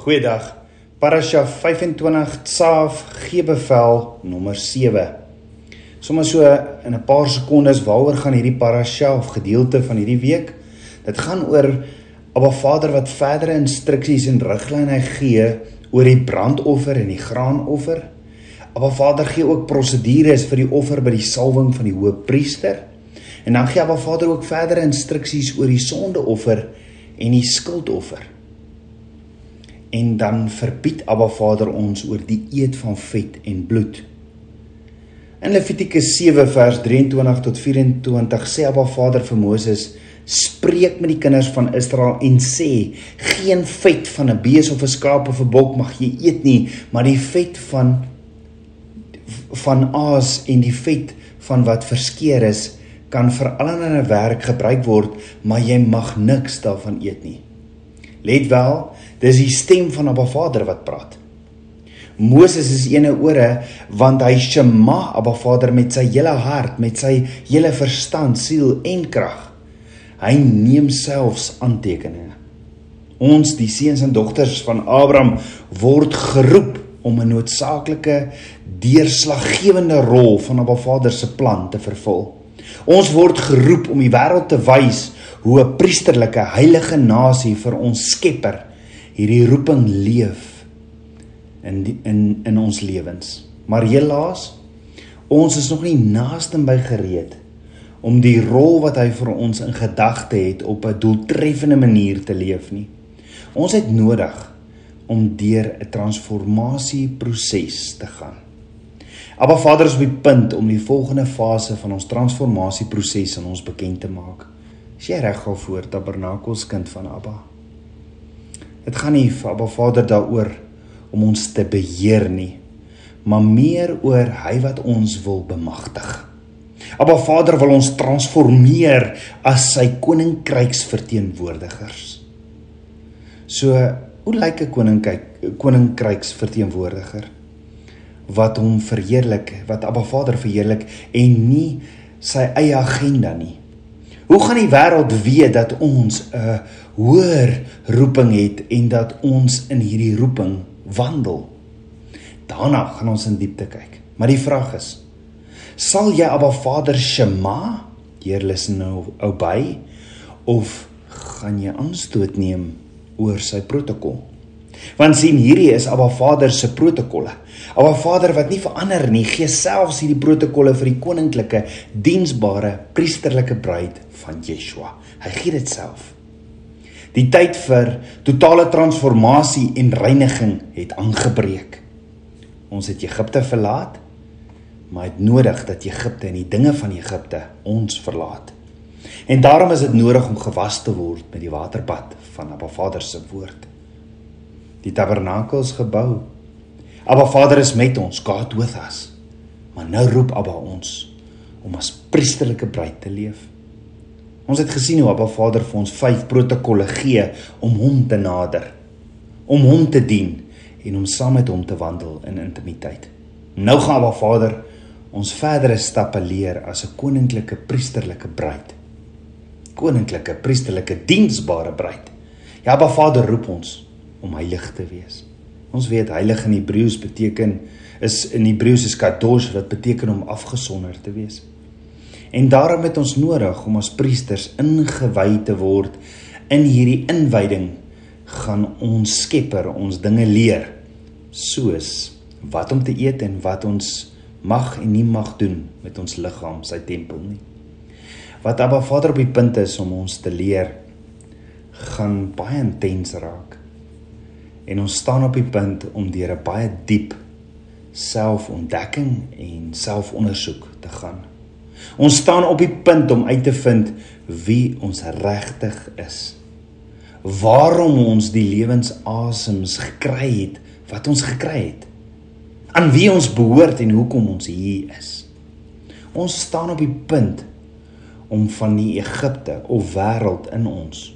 Goeiedag. Parasha 25 Tsaaf gee bevel nommer 7. Sommige so in 'n paar sekondes waaroor gaan hierdie parasha of gedeelte van hierdie week? Dit gaan oor Abba Vader wat verdere instruksies en riglyne gee oor die brandoffer en die graanoffer. Abba Vader gee ook prosedures vir die offer by die salwing van die hoëpriester. En dan gee Abba Vader ook verdere instruksies oor die sondeoffer en die skuldoffer en dan verbied Abba Vader ons oor die eet van vet en bloed. In Levitikus 7 vers 23 tot 24 sê Abba Vader vir Moses: "Spreek met die kinders van Israel en sê: Geen vet van 'n bees of 'n skaap of 'n bok mag jy eet nie, maar die vet van van aas en die vet van wat verskeer is kan vir allerlei werk gebruik word, maar jy mag niks daarvan eet nie." Let wel, dis die stem van 'n Vader wat praat. Moses is ene ore want hy shema Abba Vader met sy hele hart, met sy hele verstand, siel en krag. Hy neem selfs aantekeninge. Ons die seuns en dogters van Abraham word geroep om 'n noodsaaklike deurslaggewende rol van Abba Vader se plan te vervul. Ons word geroep om die wêreld te wys hoe 'n priesterlike heilige nasie vir ons Skepper hierdie roeping leef in die, in in ons lewens. Maar helaas ons is nog nie naaste by gereed om die rol wat hy vir ons in gedagte het op 'n doeltreffende manier te leef nie. Ons het nodig om deur 'n transformasieproses te gaan. Aba Vader is op die punt om die volgende fase van ons transformasieproses aan ons bekend te maak. Is jy reg al voor tabernakels kind van Abba? Dit gaan nie vir Abba Vader daaroor om ons te beheer nie, maar meer oor hy wat ons wil bemagtig. Abba Vader wil ons transformeer as sy koninkryks verteenwoordigers. So, hoe lyk 'n koninkryk koninkryks verteenwoordiger? Wat hom verheerlik, wat Abba Vader verheerlik en nie sy eie agenda nie. Hoe gaan die wêreld weet dat ons 'n hoër roeping het en dat ons in hierdie roeping wandel? Daarna gaan ons in diepte kyk. Maar die vraag is: sal jy Abba Vader Shema, Heer listen nou obey of gaan jy aanstoot neem oor sy protokol? Want sien hierdie is Abba Vader se protokolle. Abba Vader wat nie verander nie, gee selfs hierdie protokolle vir die koninklike, diensbare, priesterlike bruid van Yeshua. Hy gee dit self. Die tyd vir totale transformasie en reiniging het aangebreek. Ons het Egipte verlaat, maar het nodig dat Egipte en die dinge van Egipte ons verlaat. En daarom is dit nodig om gewas te word met die waterbad van Abba Vader se woord die tabernakels gebou. Abba Vader is met ons, God with us. Maar nou roep Abba ons om as priesterlike bruid te leef. Ons het gesien hoe Abba Vader vir ons vyf protokolle gee om hom te nader, om hom te dien en om saam met hom te wandel in intimiteit. Nou gaan Abba Vader ons verdere stappe leer as 'n koninklike priesterlike bruid. Koninklike priesterlike diensbare bruid. Ja, Abba Vader roep ons om heilig te wees. Ons weet heilig in Hebreëus beteken is in Hebreëus is kadosh wat beteken om afgesonder te wees. En daarom het ons nodig om as priesters ingewy te word in hierdie inwyding gaan ons Skepper ons dinge leer soos wat om te eet en wat ons mag en nie mag doen met ons liggaam, sy tempel nie. Wat Abba Vader op die punt is om ons te leer gaan baie intens raak en ons staan op die punt om deur 'n baie diep selfontdekking en selfondersoek te gaan. Ons staan op die punt om uit te vind wie ons regtig is. Waarom ons die lewensasems gekry het wat ons gekry het. Aan wie ons behoort en hoekom ons hier is. Ons staan op die punt om van die Egipte of wêreld in ons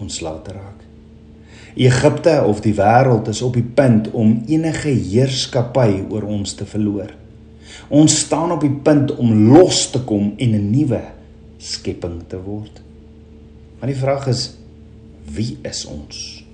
ontslae te raak. Egipte of die wêreld is op die punt om enige heerskappy oor ons te verloor. Ons staan op die punt om los te kom en 'n nuwe skepping te word. Maar die vraag is wie is ons?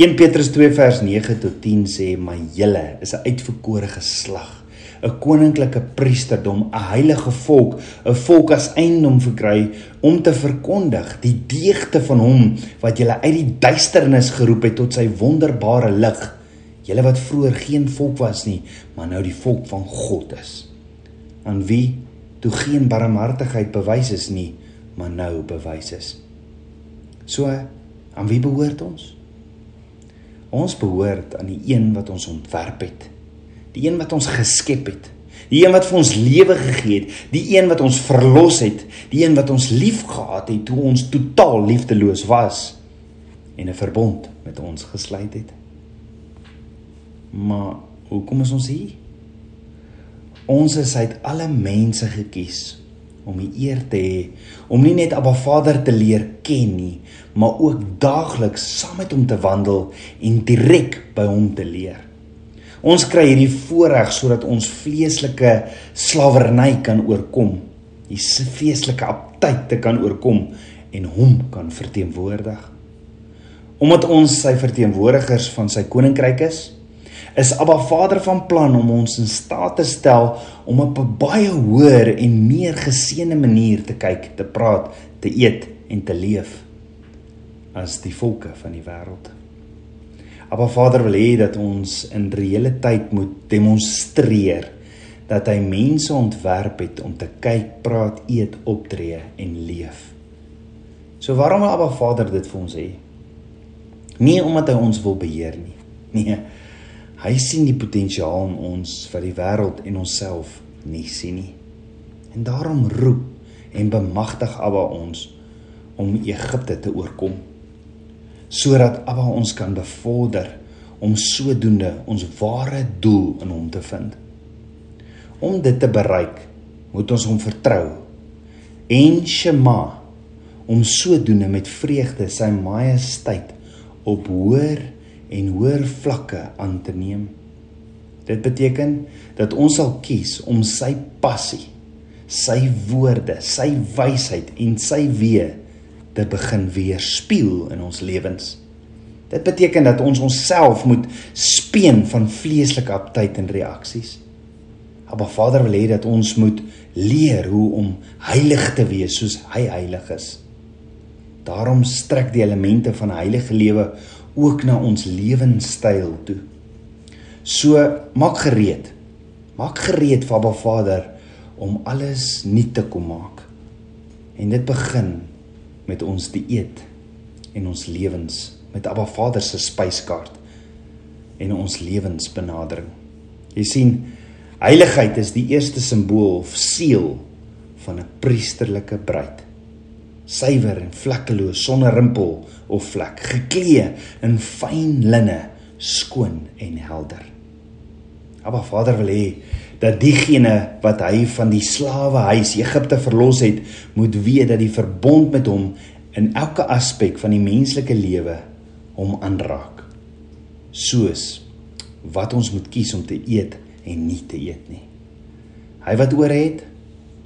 1 Petrus 2 vers 9 tot 10 sê: "Maar julle is 'n uitverkore geslag, 'n koninklike priesterdom, 'n heilige volk, 'n volk as eiendom verkry om te verkondig die deugde van hom wat julle uit die duisternis geroep het tot sy wonderbare lig. Julle wat vroeër geen volk was nie, maar nou die volk van God is. Aan wie toe geen barmhartigheid bewys is nie, maar nou bewys is. So aan wie behoort ons? Ons behoort aan die een wat ons ontwerp het die een wat ons geskep het, die een wat vir ons lewe gegee het, die een wat ons verlos het, die een wat ons liefgehad het toe ons totaal liefdeloos was en 'n verbond met ons gesluit het. Maar hoekom is ons hier? Ons is uit alle mense gekies om die eer te hê om nie net Abba Vader te leer ken nie, maar ook daagliks saam met hom te wandel en direk by hom te leer. Ons kry hierdie voorreg sodat ons vleeslike slawerny kan oorkom, die vleeslike aptyte kan oorkom en hom kan verteenwoordig. Omdat ons sy verteenwoordigers van sy koninkryk is, is Abba Vader van plan om ons in staat te stel om op 'n baie hoër en meer geseënde manier te kyk, te praat, te eet en te leef as die volke van die wêreld. Maar Vader wil hê dat ons in reële tyd moet demonstreer dat hy mense ontwerp het om te kyk, praat, eet, optree en leef. So waarom wil Abba Vader dit vir ons hê? Nie omdat hy ons wil beheer nie. Nee. Hy sien die potensiaal in ons vir die wêreld en onsself nie sien nie. En daarom roep en bemagtig Abba ons om Egipte te oorkom sodat Abba ons kan bevorder om sodoende ons ware doel in hom te vind. Om dit te bereik, moet ons hom vertrou en shema om sodoende met vreugde sy majesteit op hoër en hoër vlakke aan te neem. Dit beteken dat ons sal kies om sy passie, sy woorde, sy wysheid en sy weë te begin weerspieël in ons lewens. Dit beteken dat ons onsself moet speen van vleeslike aptyd en reaksies. Maar Vader wil hê dat ons moet leer hoe om heilig te wees soos hy heilig is. Daarom strek die elemente van 'n heilige lewe ook na ons lewenstyl toe. So maak gereed. Maak gereed vir Abba Vader om alles nuut te kom maak. En dit begin met ons dieet en ons lewens met Abba Vader se spyskaart en ons lewensbenadering. Jy sien, heiligheid is die eerste simbool of seël van 'n priesterlike bruid. Suiwer en vlekkeloos sonder rimpel of vlek, geklee in fyn linne, skoon en helder. Abba Vader wil hê dat diegene wat hy van die slawe huis Egipte verlos het, moet weet dat die verbond met hom in elke aspek van die menslike lewe hom aanraak. Soos wat ons moet kies om te eet en nie te eet nie. Hy wat oor het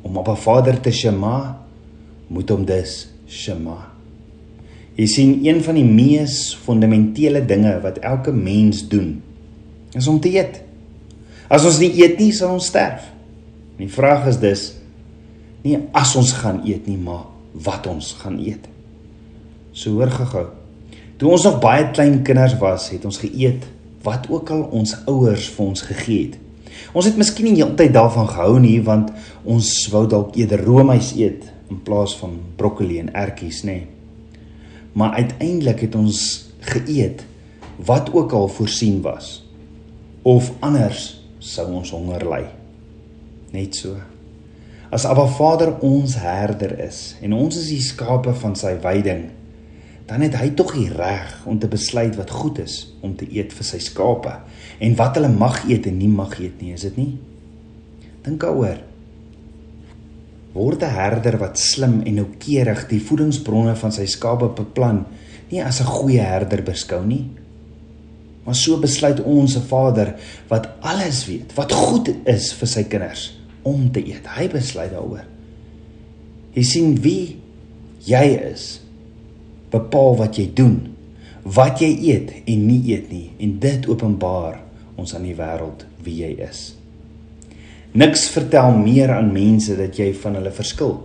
om op 'n Vader te shema, moet hom dus shema. Jy sien een van die mees fundamentele dinge wat elke mens doen is om te eet. As ons nie eet nie, sal ons sterf. Die vraag is dus nie as ons gaan eet nie, maar wat ons gaan eet. So hoor gehou. Toe ons nog baie klein kinders was, het ons geëet wat ook al ons ouers vir ons gegee het. Ons het miskien nie heeltyd daarvan gehou nie, want ons wou dalk eerder roomys eet in plaas van broccoli en ertjies, nê. Maar uiteindelik het ons geëet wat ook al voorsien was of anders sou ons honger ly. Net so. As Abba Vader ons herder is en ons is die skape van sy weiding, dan het hy tog die reg om te besluit wat goed is om te eet vir sy skape en wat hulle mag eet en nie mag eet nie, is dit nie? Dink daaroor. Word 'n herder wat slim en noukeurig die voedingsbronne van sy skape beplan, nie as 'n goeie herder beskou nie, Maar so besluit ons se Vader wat alles weet, wat goed is vir sy kinders om te eet. Hy besluit daaroor. Jy sien wie jy is. Bepaal wat jy doen wat jy eet en nie eet nie en dit openbaar ons aan die wêreld wie jy is. Niks vertel meer aan mense dat jy van hulle verskil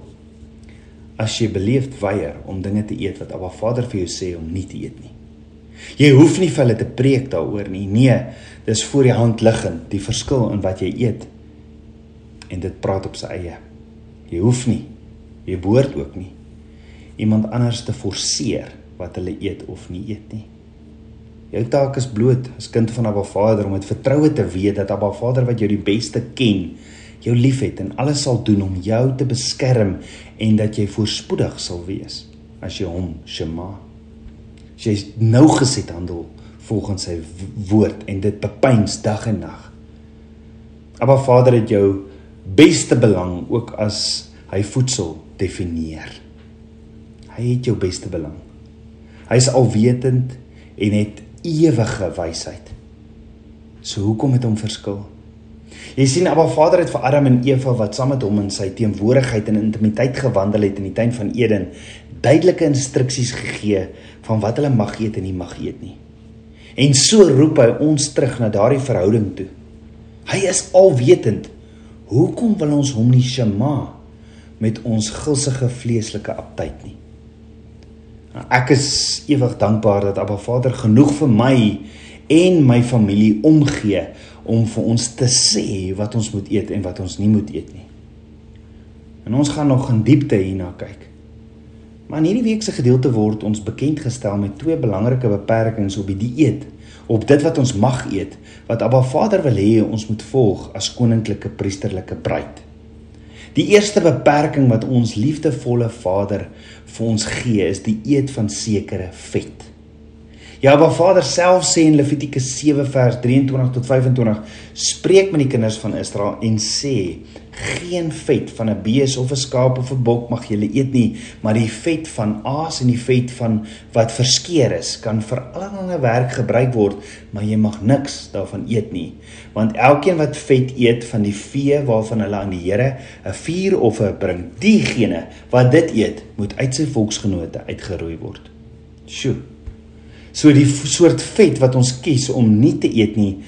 as jy beleefd weier om dinge te eet wat Abba Vader vir jou sê om nie te eet nie. Jy hoef nie vir hulle te preek daaroor nie. Nee, dis voor die hand liggend die verskil in wat jy eet. En dit praat op sy eie. Jy hoef nie. Jy behoort ook nie iemand anders te forceer wat hulle eet of nie eet nie. Jou taak is bloot as kind van Abba Vader om met vertroue te weet dat Abba Vader wat jou die beste ken, jou liefhet en alles sal doen om jou te beskerm en dat jy voorspoedig sal wees as jy hom Shema. As jy nou geset handel volgens sy woord en dit bepeins dag en nag. Abba Vader het jou beste belang ook as hy voedsel definieer. Hy het jou beste belang. Hy is alwetend en het ewige wysheid. So hoekom het hom verskil? Jy sien Abba Vader het vir Adam en Eva wat saam met hom in sy teenwoordigheid en intimiteit gewandel het in die tuin van Eden, duidelike instruksies gegee van wat hulle mag eet en nie mag eet nie. En so roep hy ons terug na daardie verhouding toe. Hy is alwetend. Hoekom wil ons hom nie shema met ons gulsige vleeslike aptyd nie? Ek is ewig dankbaar dat Abba Vader genoeg vir my en my familie omgee om vir ons te sê wat ons moet eet en wat ons nie moet eet nie. En ons gaan nog in diepte hierna kyk. Maar in hierdie week se gedeelte word ons bekend gestel met twee belangrike beperkings op die dieet, op dit wat ons mag eet, wat Abba Vader wil hê ons moet volg as koninklike priesterlike bruid. Die eerste beperking wat ons liefdevolle Vader vir ons gee, is die eet van sekere vet. Ja, maar Vader self sê in Levitikus 7 vers 23 tot 25, spreek met die kinders van Israel en sê: Geen vet van 'n bees of 'n skaap of 'n bok mag julle eet nie, maar die vet van aas en die vet van wat verskeer is, kan vir allerlei werk gebruik word, maar jy mag niks daarvan eet nie, want elkeen wat vet eet van die vee waarvan hulle aan die Here 'n vuuroffer bring, diegene wat dit eet, moet uit sy volksgenote uitgeroei word. Sjoe. So die soort vet wat ons kies om nie te eet nie,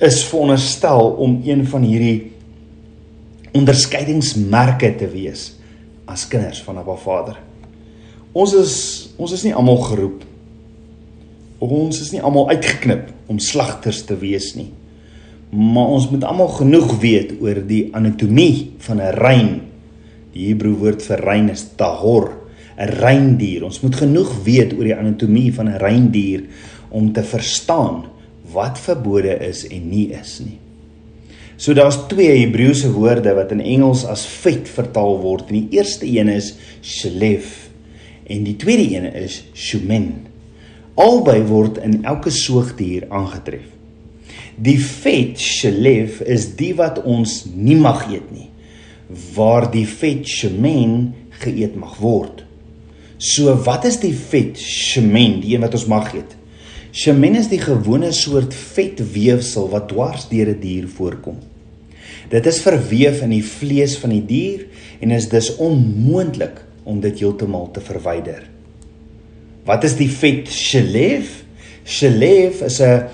is veronderstel om een van hierdie onderskeidingsmerke te wees as kinders van Abba Vader. Ons is ons is nie almal geroep. Ons is nie almal uitgeknip om slagters te wees nie. Maar ons moet almal genoeg weet oor die anatomie van 'n rein. Die Hebreë woord vir rein is tahor 'n reindier. Ons moet genoeg weet oor die anatomie van 'n reindier om te verstaan wat verbode is en nie is nie. So daar's twee Hebreëse woorde wat in Engels as vet vertaal word. En die eerste een is shelef en die tweede een is shumen. Albei word in elke soogdier aangetref. Die vet shelef is die wat ons nie mag eet nie, waar die vet shumen geëet mag word. So wat is die vet shemen, die een wat ons mag eet? Shemen is die gewone soort vetweefsel wat dwars deur 'n die dier voorkom. Dit is verweef in die vlees van die dier en is dus onmoontlik om dit heeltemal te verwyder. Wat is die vet shelef? Shelef is 'n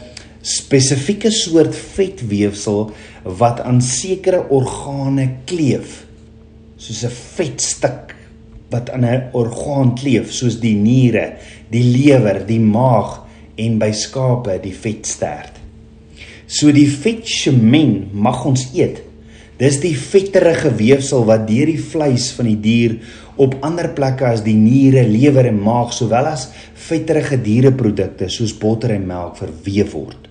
spesifieke soort vetweefsel wat aan sekere organe kleef, soos 'n vetstuk wat aan 'n orgaan kleef soos die niere, die lewer, die maag en by skape die vetstert. So die vetsemen mag ons eet. Dis die vetterige weefsel wat deur die vleis van die dier op ander plekke as die niere, lewer en maag sowel as vetterige diereprodukte soos botter en melk verweef word.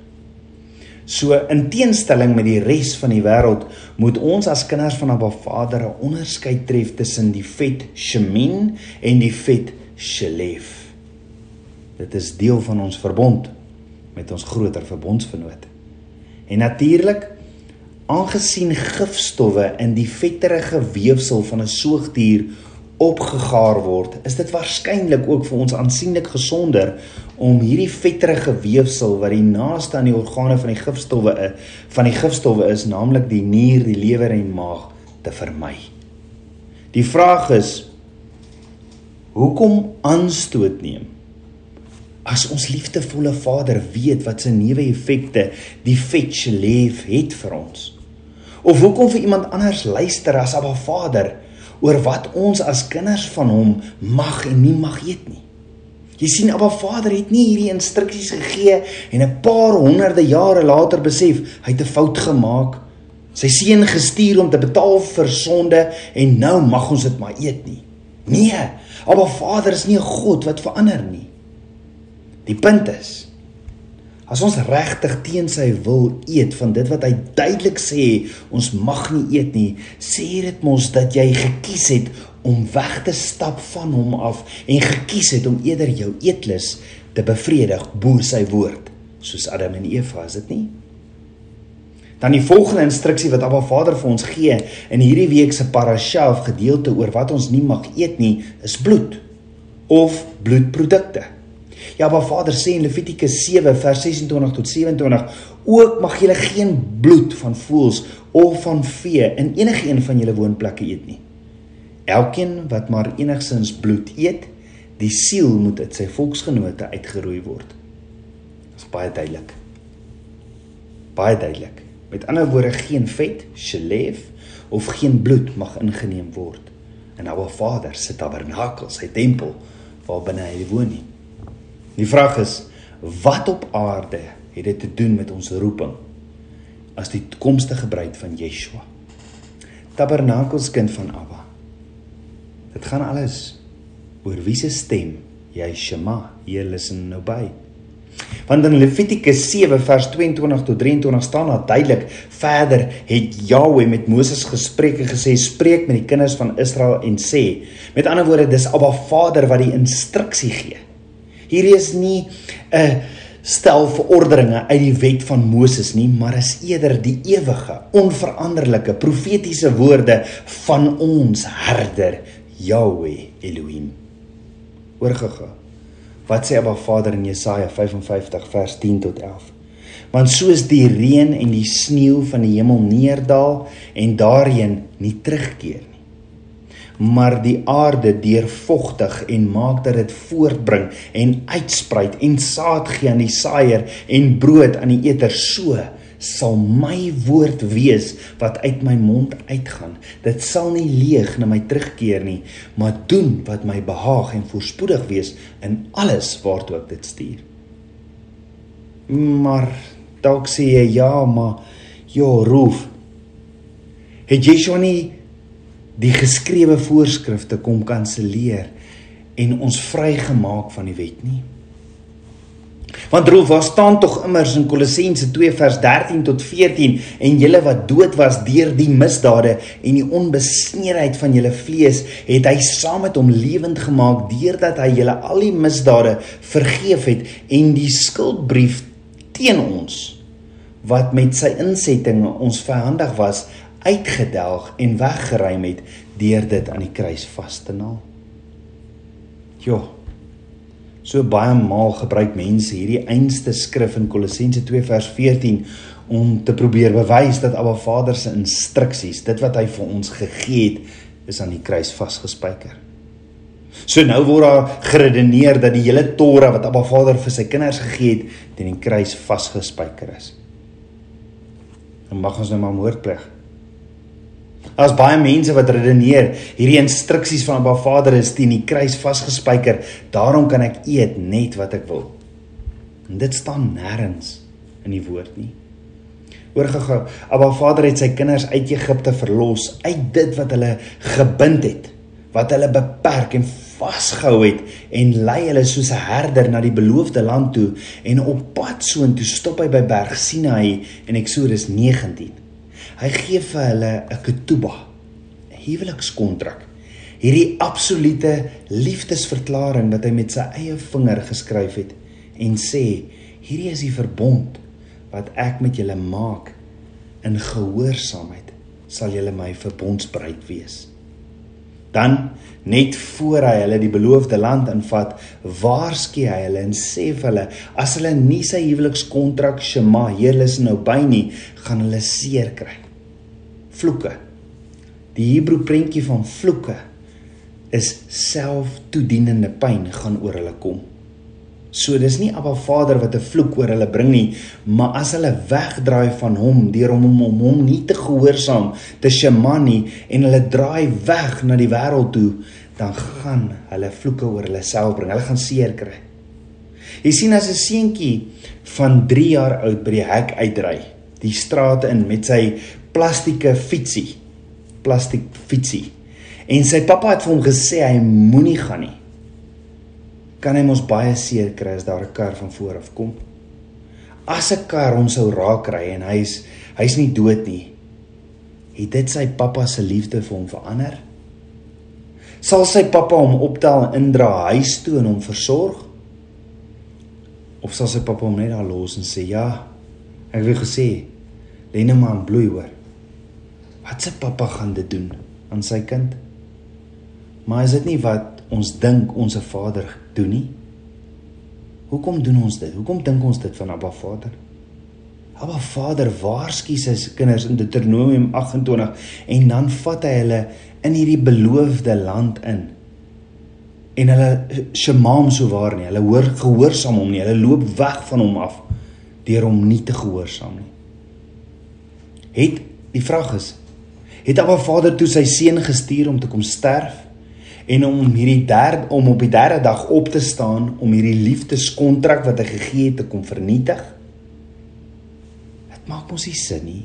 So in teenstelling met die res van die wêreld moet ons as kinders van Abba Vader 'n onderskeid tref tussen die vet shemin en die vet shelef. Dit is deel van ons verbond met ons groter verbondsvernoot. En natuurlik aangesien gifstowwe in die vetterige weefsel van 'n soogdier opgegaar word, is dit waarskynlik ook vir ons aansienlik gesonder om hierdie vetterige weefsel wat die naaste aan die organe van die gifstowwe is, van die gifstowwe is, naamlik die nier, die lewer en maag te vermy. Die vraag is hoekom aanstoot neem as ons liefdevolle Vader weet wat se neuwe effekte die fetch leef het vir ons? Of hoekom vir iemand anders luister as Abba Vader oor wat ons as kinders van hom mag en nie mag eet nie? Jy sien Abba Vader het nie hierdie instruksies gegee en 'n paar honderde jare later besef hy het 'n fout gemaak. Sy seun gestuur om te betaal vir sonde en nou mag ons dit maar eet nie. Nee, Abba Vader is nie 'n God wat verander nie. Die punt is as ons regtig teen sy wil eet van dit wat hy duidelik sê ons mag nie eet nie, sê dit mos dat jy gekies het om weg te stap van hom af en gekies het om eerder jou eetlus te bevredig bo sy woord soos Adam en Eva is dit nie dan die volgende instruksie wat Abba Vader vir ons gee in hierdie week se parasha of gedeelte oor wat ons nie mag eet nie is bloed of bloedprodukte Ja, Abba Vader sê in Levitikus 7 vers 26 tot 27 ook mag julle geen bloed van voëls of van vee in enige een van julle woonplekke eet nie. Elkeen wat maar enigsins bloed eet, die siel moet uit sy volksgenote uitgeroei word. Dit is baie duidelik. Baie duidelik. Met ander woorde geen vet, shelef of geen bloed mag ingeneem word in Abba Vader se tabernakel, sy tempel waar binne hy woon nie. Die vraag is wat op aarde het dit te doen met ons roeping as die toekomstige bruid van Yeshua? Tabernakelskind van Abba. Dit gaan alles oor wie se stem jy Shema, jy luister nou by. Want in Levitikus 7 vers 22 tot 23 staan daar duidelik verder het Jahweh met Moses gespreek en gesê spreek met die kinders van Israel en sê met ander woorde dis Abba Vader wat die instruksie gee. Hierdie is nie 'n stel verordeninge uit die wet van Moses nie, maar is eerder die ewige, onveranderlike profetiese woorde van ons herder Yahweh Elohim. Oorgega. Wat sê Abba Vader in Jesaja 55 vers 10 tot 11? Want soos die reën en die sneeu van die hemel neerdal en daarheen nie terugkeer nie, maar die aarde deurvogtig en maak dat dit voortbring en uitspruit en saad gee aan die saaier en brood aan die eter so sal my woord wees wat uit my mond uitgaan. Dit sal nie leeg na my terugkeer nie, maar doen wat my behaag en voorspoedig wees in alles waartoe ek dit stuur. Maar dalk sê jy ja, maar ja, roef. Het jy schon nie die geskrewe voorskrifte kom kanselleer en ons vrygemaak van die wet nie? Want roof was staan tog immers in Kolossense 2 vers 13 tot 14 en julle wat dood was deur die misdade en die onbesneedheid van julle vlees het hy saam met hom lewend gemaak deurdat hy julle al die misdade vergeef het en die skuldbrief teen ons wat met sy insettinge ons vyandig was uitgedelg en weggeruim het deur dit aan die kruis vas te naal. Jo, So baie maal gebruik mense hierdie einste skrif in Kolossense 2 vers 14 om te probeer bewys dat Abba Vader se instruksies, dit wat hy vir ons gegee het, is aan die kruis vasgespijker. So nou word daar geredeneer dat die hele Torah wat Abba Vader vir sy kinders gegee het, teen die kruis vasgespijker is. En mag ons nou maar moordpleeg Daar's baie mense wat redeneer hierdie instruksies van Abba Vader is teen die kruis vasgespijker. Daarom kan ek eet net wat ek wil. En dit staan nêrens in die woord nie. Oorgegou, Abba Vader het sy kinders uit Egipte verlos uit dit wat hulle gebind het, wat hulle beperk en vasgehou het en lei hulle soos 'n herder na die beloofde land toe en op pad soontoe stop hy by berg Sinaï in Eksodus 19. Hy gee vir hulle 'n ketuba, 'n huwelikskontrak. Hierdie absolute liefdesverklaring wat hy met sy eie vinger geskryf het en sê, hierdie is die verbond wat ek met julle maak in gehoorsaamheid sal julle my verbondsbreid wees. Dan net voor hy hulle die beloofde land invat, waarsku hy hulle en sê vir hulle as hulle nie sy huwelikskontrak Shema Heerlis nou by nie, gaan hulle seer kry vloeke. Die Hebreë prentjie van vloeke is selftoedienende pyn gaan oor hulle kom. So dis nie Abba Vader wat 'n vloek oor hulle bring nie, maar as hulle wegdraai van hom deur om hom om hom nie te gehoorsaam te shamani en hulle draai weg na die wêreld toe, dan gaan hulle vloeke oor hulle self bring. Hulle gaan seer kry. Jy sien as 'n seentjie van 3 jaar oud by die hek uitry, die strate in met sy plastieke fietsie, plastiek fietsie. En sy pappa het vir hom gesê hy moenie gaan nie kan hy mos baie seer kry as daar 'n kar van voor af kom. As 'n kar hom sou raak ry en hy's hy's nie dood nie, het dit sy pappa se liefde vir hom verander? Sal sy pappa hom optel en indra huis toe en hom versorg? Of sal sy pappa hom net daar los en sê ja, ek het gesê, net maar in bloei hoor. Wat se pappa gaan dit doen aan sy kind? Maar is dit nie wat ons dink ons se Vader doen nie? Hoekom doen ons dit? Hoekom dink ons dit van Abba Vader? Abba Vader waarsku sy kinders in Deuteronomium 28 en dan vat hy hulle in hierdie beloofde land in. En hulle shemaam so waar nie. Hulle hoor gehoorsaam hom nie. Hulle loop weg van hom af deur hom nie te gehoorsaam nie. Het die vraag is, het Abba Vader toe sy seun gestuur om te kom sterf? en om hierdie derde om op die derde dag op te staan om hierdie liefdeskontrak wat hy gegee het te kom vernietig. Dit maak mos nie sin nie.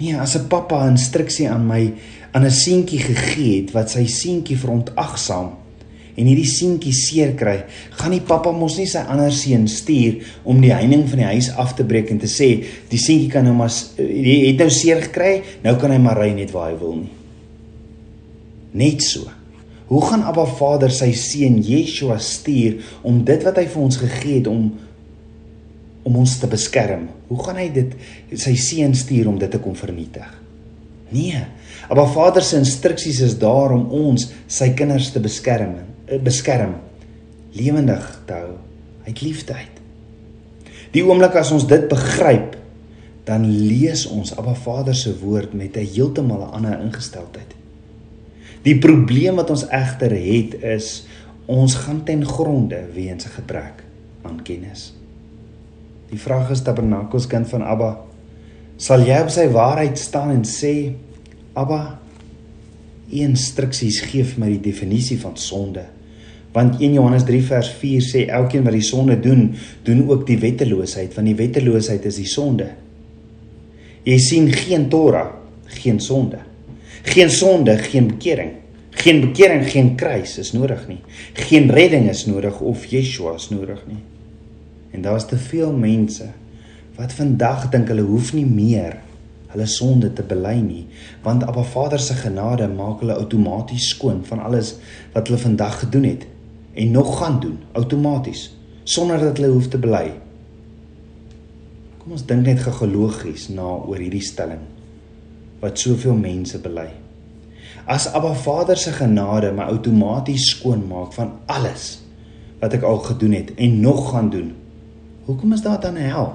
Nee, as 'n pappa 'n instruksie aan my aan 'n seentjie gegee het wat sy seentjie verontagsaam en hierdie seentjie seer kry, gaan die pappa mos nie sy ander seun stuur om die heining van die huis af te breek en te sê die seentjie kan nou maar hy het nou seer gekry, nou kan hy maar ry net waar hy wil nie. Net so. Hoe gaan Abba Vader sy seun Yeshua stuur om dit wat hy vir ons gegee het om om ons te beskerm? Hoe gaan hy dit sy seun stuur om dit te kom vernietig? Nee. Abba Vader se instruksies is daar om ons sy kinders te beskerm, eh, beskerm, lewendig te hou uit liefde uit. Die oomblik as ons dit begryp, dan lees ons Abba Vader se woord met 'n heeltemal ander ingesteldheid. Die probleem wat ons egter het is ons gaan ten gronde weens 'n gebrek aan kennis. Die vraag is Tabernakels kind van Abba, sal jy op sy waarheid staan en sê Abba, u instruksies gee vir my die definisie van sonde? Want 1 Johannes 3 vers 4 sê elkeen wat die sonde doen, doen ook die wetteloosheid, want die wetteloosheid is die sonde. Jy sien geen Torah, geen sonde. Geen sonde, geen bekering. Geen bekering, geen kruis is nodig nie. Geen redding is nodig of Yeshua is nodig nie. En daar's te veel mense wat vandag dink hulle hoef nie meer hulle sonde te bely nie, want Abba Vader se genade maak hulle outomaties skoon van alles wat hulle vandag gedoen het en nog gaan doen, outomaties, sonder dat hulle hoef te bely. Kom ons dink net geologies na oor hierdie stelling wat soveel mense bely. As Abba Vader se genade my outomaties skoon maak van alles wat ek al gedoen het en nog gaan doen. Hoekom is daar dan 'n hel?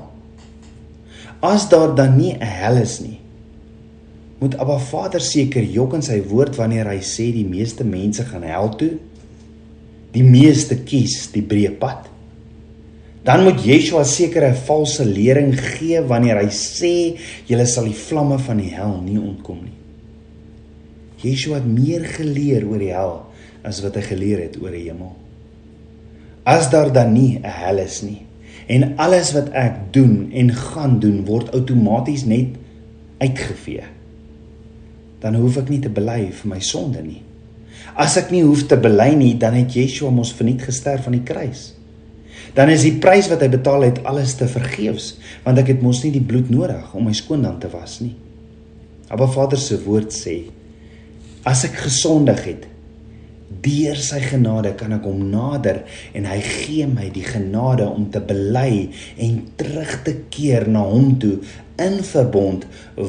As daar dan nie 'n hel is nie, moet Abba Vader seker jok in sy woord wanneer hy sê die meeste mense gaan hel toe. Die meeste kies die breë pad dan moet Yeshua seker 'n valse lering gee wanneer hy sê julle sal die vlamme van die hel nie ontkom nie. Yeshua het meer geleer oor die hel as wat hy geleer het oor die hemel. As daar dan nie 'n hel is nie en alles wat ek doen en gaan doen word outomaties net uitgevee, dan hoef ek nie te bely vir my sonde nie. As ek nie hoef te bely nie, dan het Yeshua mos verniet gesterf aan die kruis dan is die prys wat hy betaal het alles te vergeefs want ek het mos nie die bloed nodig om my skoon dan te was nie. Abba Vader se woord sê as ek gesondig het deur sy genade kan ek hom nader en hy gee my die genade om te bely en terug te keer na hom toe in verbond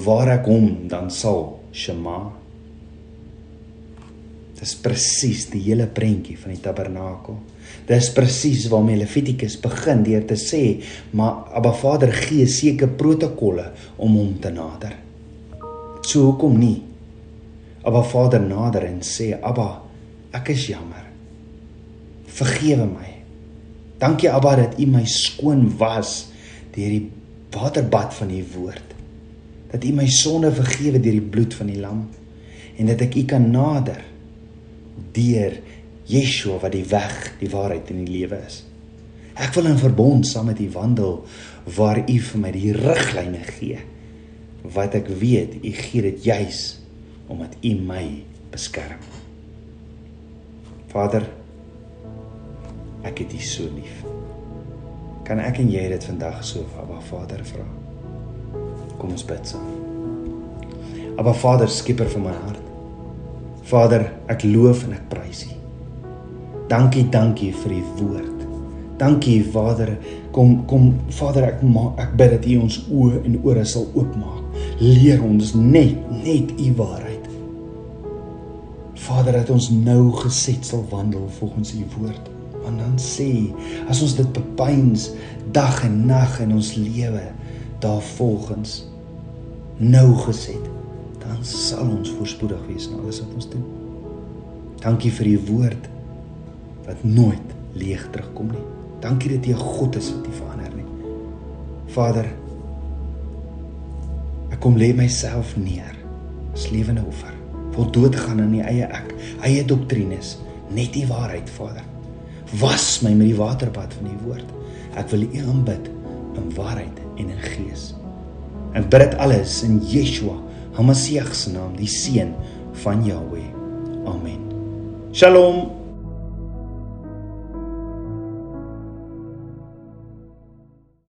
waar ek hom dan sal shema Dis presies die hele prentjie van die tabernakel. Dis presies waarmee Levitikus begin deur te sê, maar Abba Vader gee seker protokolle om hom te nader. So hoekom nie? Abba Vader nader en sê, Abba, ek is jammer. Vergewe my. Dankie Abba dat U my skoon was deur die waterbad van U woord. Dat U my sonde vergewe deur die bloed van die lam en dat ek U kan nader deur Yeshua wat die weg, die waarheid en die lewe is. Ek wil in verbond saam met U wandel waar U vir my die riglyne gee wat ek weet U gee dit juis omdat U my beskerm. Vader, ek het U so lief. Kan ek en jy dit vandag so Abba Vader vra? Kom ons bid saam. Abba Vader, skieper van my hart. Vader, ek loof en ek prys U. Dankie, dankie vir U woord. Dankie Vader. Kom kom Vader, ek maak ek bid dat U ons oë en ore sal oopmaak. Leer ons net net U waarheid. Vader, dat ons nou geset sal wandel volgens U woord. Want dan sê as ons dit bepeins dag en nag in ons lewe daar volgens nou geset, dan sal ons voorspoedig wees in alles wat ons doen. Dankie vir U woord wat nooit leeg terugkom nie. Dankie dat U 'n God is wat nie verander nie. Vader, ek kom lê myself neer as lewende offer. Wil dood gaan in die eie ek, eie doktrines, net die waarheid, Vader. Was my met die waterbad van U woord. Ek wil U aanbid in waarheid en in gees. Ek bid dit alles in Yeshua, Hamasieg se naam, die seun van Jahweh. Amen. Shalom.